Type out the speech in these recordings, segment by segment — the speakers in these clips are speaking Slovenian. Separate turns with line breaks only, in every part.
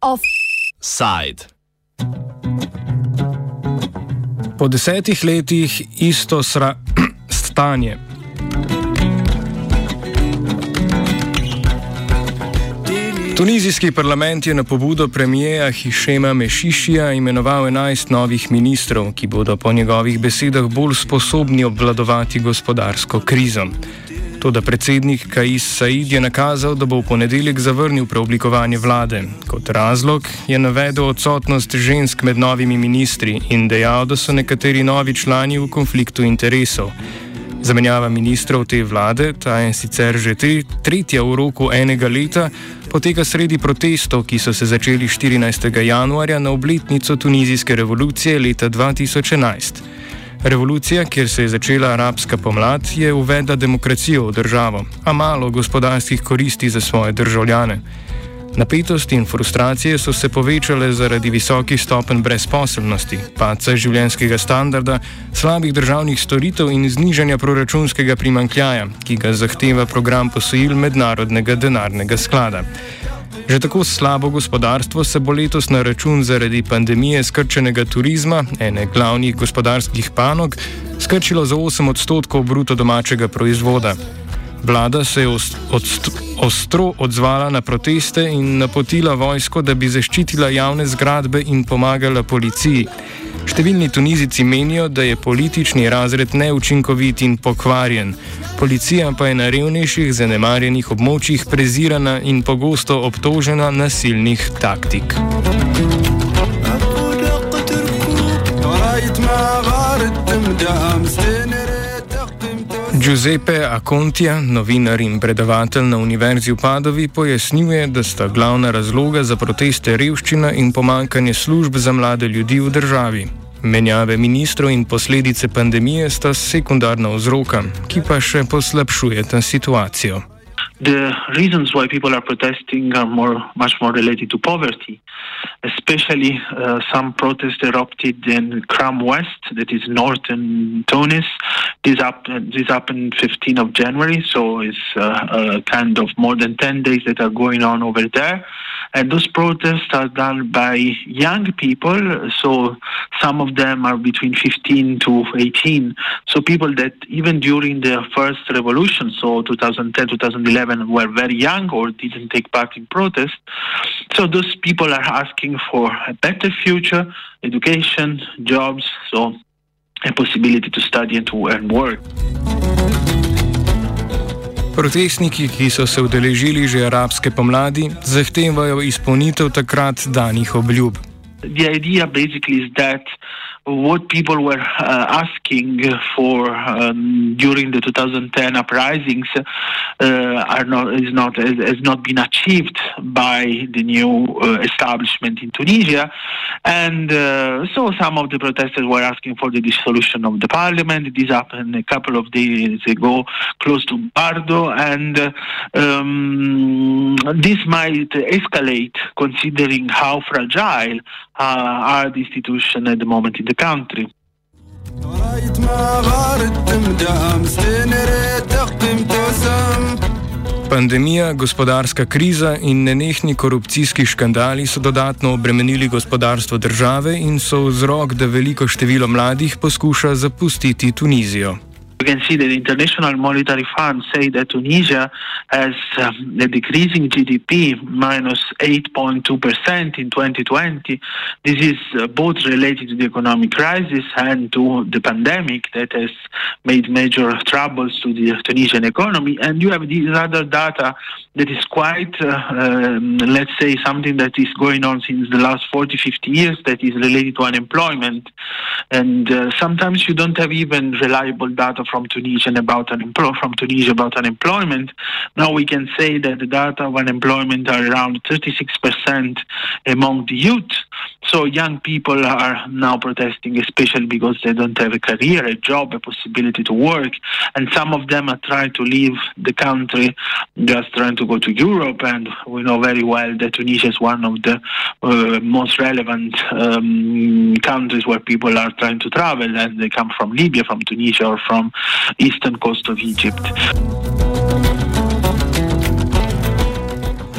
Offside.
Po desetih letih isto sra stanje. Tunizijski parlament je na pobudo premijeja Hišema Mešišija imenoval 11 novih ministrov, ki bodo po njegovih besedah bolj sposobni obvladovati gospodarsko krizo. Toda predsednik Kais Said je nakazal, da bo v ponedeljek zavrnil preoblikovanje vlade. Kot razlog je navedel odsotnost žensk med novimi ministri in dejal, da so nekateri novi člani v konfliktu interesov. Zamenjava ministrov te vlade, ta je sicer že te, tretja v roku enega leta, poteka sredi protestov, ki so se začeli 14. januarja na obletnico tunizijske revolucije leta 2011. Revolucija, kjer se je začela arabska pomlad, je uvedla demokracijo v državo, a malo gospodarskih koristi za svoje državljane. Napetosti in frustracije so se povečale zaradi visokih stopenj brezposelnosti, paca življenjskega standarda, slabih državnih storitev in znižanja proračunskega primankljaja, ki ga zahteva program posojil Mednarodnega denarnega sklada. Že tako slabo gospodarstvo se bo letos na račun zaradi pandemije skrčenega turizma, ene glavnih gospodarskih panog, skrčilo za 8 odstotkov bruto domačega proizvoda. Vlada se je ostro odzvala na proteste in napotila vojsko, da bi zaščitila javne zgradbe in pomagala policiji. Številni Tunizici menijo, da je politični razred neučinkovit in pokvarjen. Policija pa je na revnejših, zanemarjenih območjih prezirana in pogosto obtožena nasilnih taktik. Giuseppe Acontija, novinar in predavatelj na Univerzi v Padovi, pojasnjuje, da sta glavna razloga za proteste revščina in pomankanje služb za mlade ljudi v državi. Menjave ministrov in posledice pandemije sta sekundarna vzroka, ki pa še poslabšujeta situacijo.
The reasons why people are protesting are more, much more related to poverty. Especially, uh, some protests erupted in Kram West, that is northern Tunis. This, up, this happened 15th of January, so it's uh, uh, kind of more than 10 days that are going on over there. And those protests are done by young people, so some of them are between 15 to 18. So people that even during the first revolution, so 2010, 2011, were very young or didn't take part in protests. So those people are asking for a better future, education, jobs, so a possibility to study and to earn work.
Protestniki, ki so se udeležili že arabske pomladi, zahtevajo izpolnitev takrat danih obljub.
The idea basically is that what people were uh, asking for um, during the 2010 uprisings uh, are not is not has not been achieved by the new uh, establishment in Tunisia, and uh, so some of the protesters were asking for the dissolution of the parliament. This happened a couple of days ago, close to Bardo, and uh, um, this might escalate considering how fragile uh, are the institutions at the moment in the country.
Pandemija, gospodarska kriza in nenehni korupcijski škandali so dodatno obremenili gospodarstvo države in so vzrok, da veliko število mladih poskuša zapustiti Tunizijo.
You can see that the International Monetary Fund say that Tunisia has um, a decreasing GDP minus 8.2% in 2020. This is uh, both related to the economic crisis and to the pandemic that has made major troubles to the Tunisian economy. And you have these other data that is quite, uh, um, let's say, something that is going on since the last 40, 50 years that is related to unemployment. And uh, sometimes you don't have even reliable data from Tunisia about unemployment from Tunisia about unemployment. Now we can say that the data of unemployment are around 36% among the youth. So young people are now protesting, especially because they don't have a career, a job, a possibility to work, and some of them are trying to leave the country, just trying to go to Europe. And we know very well that Tunisia is one of the uh, most relevant um, countries where people are trying to travel, and they come from Libya, from Tunisia, or from eastern coast of Egypt.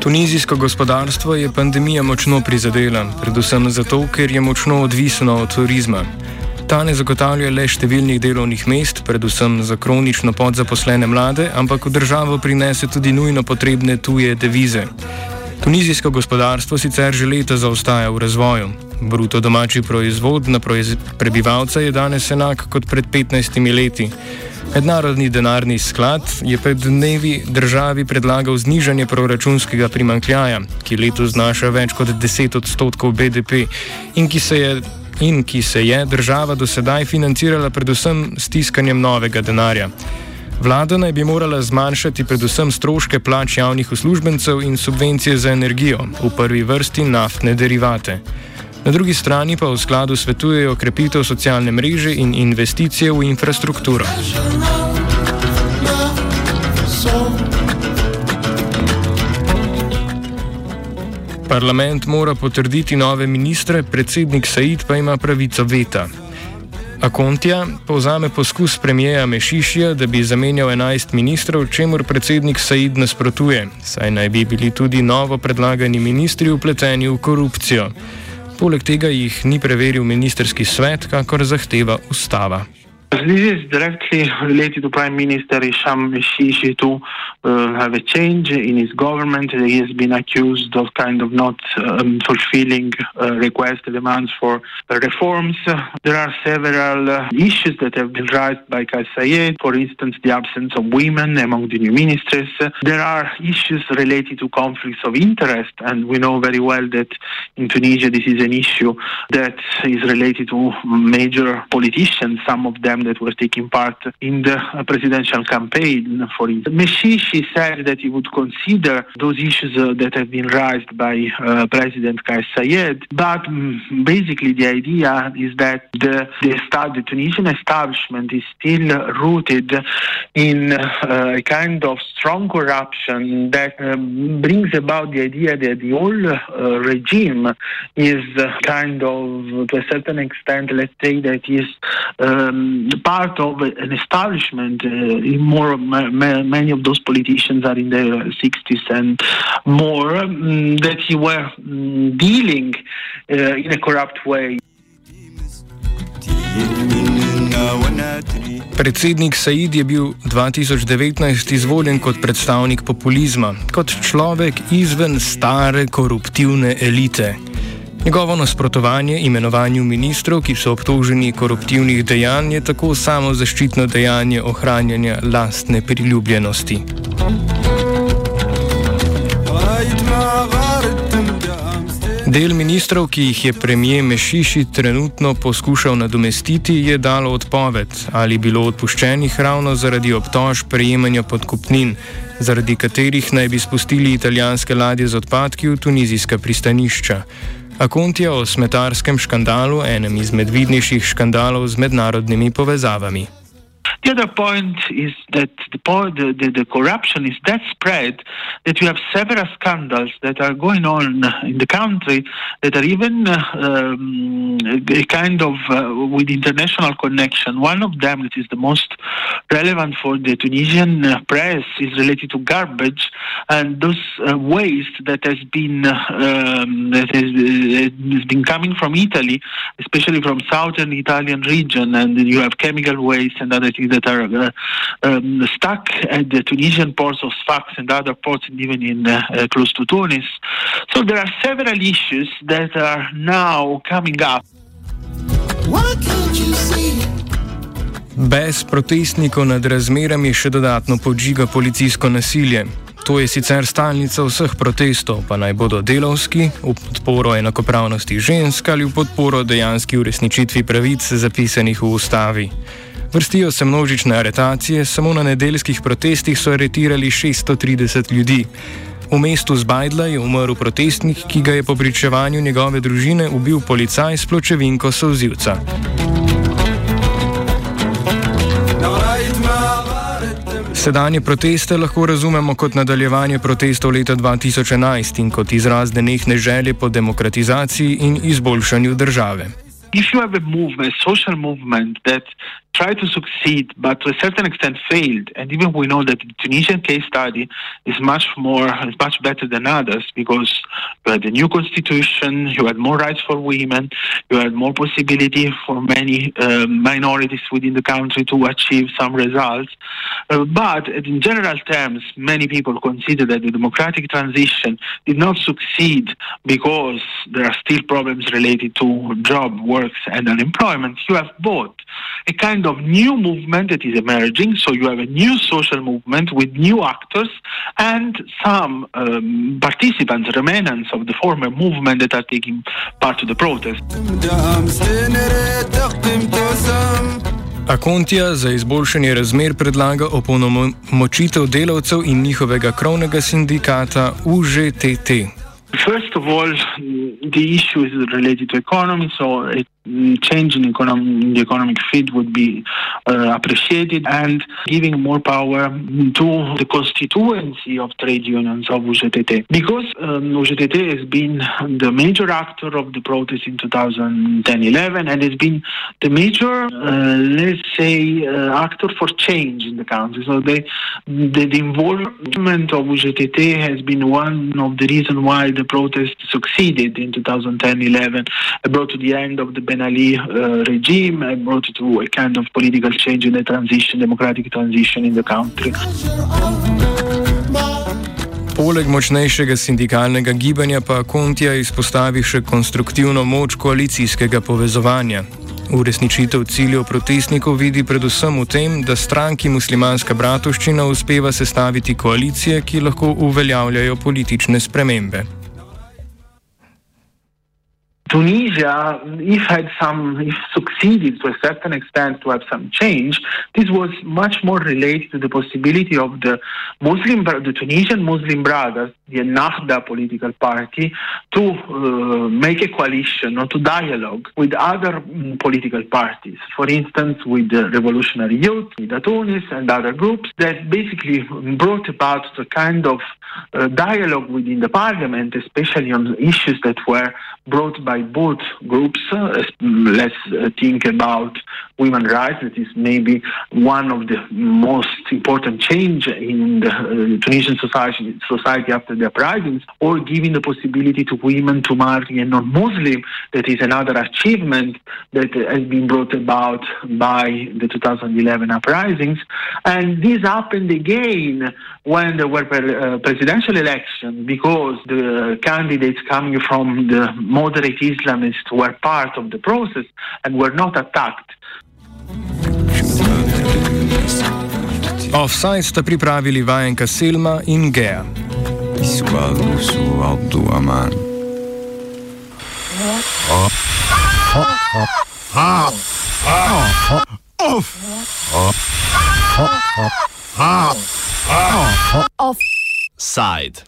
Tunizijsko gospodarstvo je pandemija močno prizadela, predvsem zato, ker je močno odvisno od turizma. Ta ne zagotavlja le številnih delovnih mest, predvsem za kronično podzaposlene mlade, ampak v državo prinese tudi nujno potrebne tuje devize. Tunizijsko gospodarstvo sicer že leta zaostaja v razvoju. Bruto domači proizvod na proiz prebivalca je danes enak kot pred 15 leti. Mednarodni denarni sklad je pred dnevi državi predlagal znižanje proračunskega primankljaja, ki letos znaša več kot 10 odstotkov BDP in ki se je. In ki se je država do sedaj financirala predvsem s tiskanjem novega denarja. Vlada naj bi morala zmanjšati predvsem stroške plač javnih uslužbencev in subvencije za energijo, v prvi vrsti naftne derivate. Na drugi strani pa v skladu svetujejo krepitev socialne mreže in investicije v infrastrukturo. Parlament mora potrditi nove ministre, predsednik Said pa ima pravico veta. Akontija povzame poskus premijeja Mešišija, da bi zamenjal 11 ministrov, čemur predsednik Said nasprotuje, saj naj bi bili tudi novo predlagani ministri upleteni v korupcijo. Poleg tega jih ni preveril ministerski svet, kakor zahteva ustava.
This is directly related to Prime Minister Isham Shishi to uh, have a change in his government. He has been accused of kind of not um, fulfilling uh, requests, demands for uh, reforms. There are several uh, issues that have been raised by Kais for instance, the absence of women among the new ministers. There are issues related to conflicts of interest, and we know very well that in Tunisia this is an issue that is related to major politicians, some of them that were taking part in the presidential campaign. For instance, Meshishi said that he would consider those issues uh, that have been raised by uh, President Kais Saied, but um, basically the idea is that the, the, the Tunisian establishment is still rooted in uh, a kind of strong corruption that um, brings about the idea that the whole uh, regime is kind of, to a certain extent, let's say that is um, part of an establishment. Uh, more many of those politicians are in their 60s and more um, that he were um, dealing uh, in a corrupt way.
Predsednik Said je bil 2019 izvoljen kot predstavnik populizma, kot človek izven stare koruptivne elite. Njegovo nasprotovanje imenovanju ministrov, ki so obtoženi koruptivnih dejanj, je tako samo zaščitno dejanje ohranjanja lastne priljubljenosti. Del ministrov, ki jih je premijer Mešiši trenutno poskušal nadomestiti, je dalo odpoved ali bilo odpuščenih ravno zaradi obtož prejemanja podkupnin, zaradi katerih naj bi spustili italijanske ladje z odpadki v tunizijska pristanišča. Akontija o smetarskem škandalu, enem izmed vidnejših škandalov z mednarodnimi povezavami.
The other point is that the, the, the, corruption is that spread that you have several scandals that are going on in the country that are even uh, um, a kind of uh, with international connection. One of them that is the most relevant for the Tunisian uh, press is related to garbage and those uh, waste that has been um, that uh, has been coming from Italy, especially from southern Italian region, and you have chemical waste and other things that are uh, um, stuck at the Tunisian ports of Sfax and other ports, and even in uh, uh, close to Tunis. So there are several issues that are now coming up.
Bez protestnikov nad razmerami še dodatno podžiga policijsko nasilje. To je sicer stalnica vseh protestov, pa naj bodo delovski, v podporo enakopravnosti žensk ali v podporo dejanski uresničitvi pravic zapisanih v ustavi. Vrstijo se množične aretacije, samo na nedeljskih protestih so aretirali 630 ljudi. V mestu Zbajdla je umrl protestnik, ki ga je po pričevanju njegove družine ubil policaj s pločevinko sozivca. Sedanje proteste lahko razumemo kot nadaljevanje protestov leta 2011 in kot izraz denehne želje po demokratizaciji in izboljšanju države.
If you have a movement, a social movement that tried to succeed, but to a certain extent failed, and even we know that the Tunisian case study is much more, is much better than others because you had a new constitution, you had more rights for women, you had more possibility for many uh, minorities within the country to achieve some results. Uh, but in general terms, many people consider that the democratic transition did not succeed because there are still problems related to job work works and unemployment, you have both. A kind of new movement that is emerging. So you have a new social movement with new actors and some um, participants, remnants of the former movement that are taking part of the protest.
Akontija za izboljšanje razmer predlaga opolnomočitev delavcev in njihovega krovnega sindikata UŽTT.
First of all, the issue is related to economy, so it change in, economic, the economic field would be uh, appreciated and giving more power to the constituency of trade unions of UGTT. Because um, UGTT has been the major actor of the protest in 2010-11 and has been the major, uh, let's say, uh, actor for change in the country. So they, the, the involvement of UGTT has been one of the reasons why the protest succeeded in 2010-11, brought to the end of the Ben Ali uh, regime and brought to a kind of political change in the transition, democratic transition in the country.
Poleg močnejšega sindikalnega gibanja pa Kontija izpostavi še konstruktivno moč koalicijskega povezovanja. Uresničitev ciljev protestnikov vidi predvsem v tem, da stranki muslimanska bratovščina uspeva sestaviti koalicije, ki lahko uveljavljajo politične spremembe.
Tunisia, if had some, if succeeded to a certain extent to have some change, this was much more related to the possibility of the Muslim, the Tunisian Muslim Brothers, the Ennahda political party, to uh, make a coalition or to dialogue with other um, political parties. For instance, with the Revolutionary Youth, with Tunis, and other groups that basically brought about the kind of uh, dialogue within the parliament, especially on issues that were brought by both groups. Uh, let's uh, think about women's rights. That is maybe one of the most important change in the uh, Tunisian society, society after the uprisings, or giving the possibility to women to marry a non-Muslim. That is another achievement that has been brought about by the 2011 uprisings. And this happened again when there were presidential elections because the candidates coming from the moderate Islamists were part of the process and were not attacked.
Offside sta pripravili vajenka Selma in Gea.
Offside.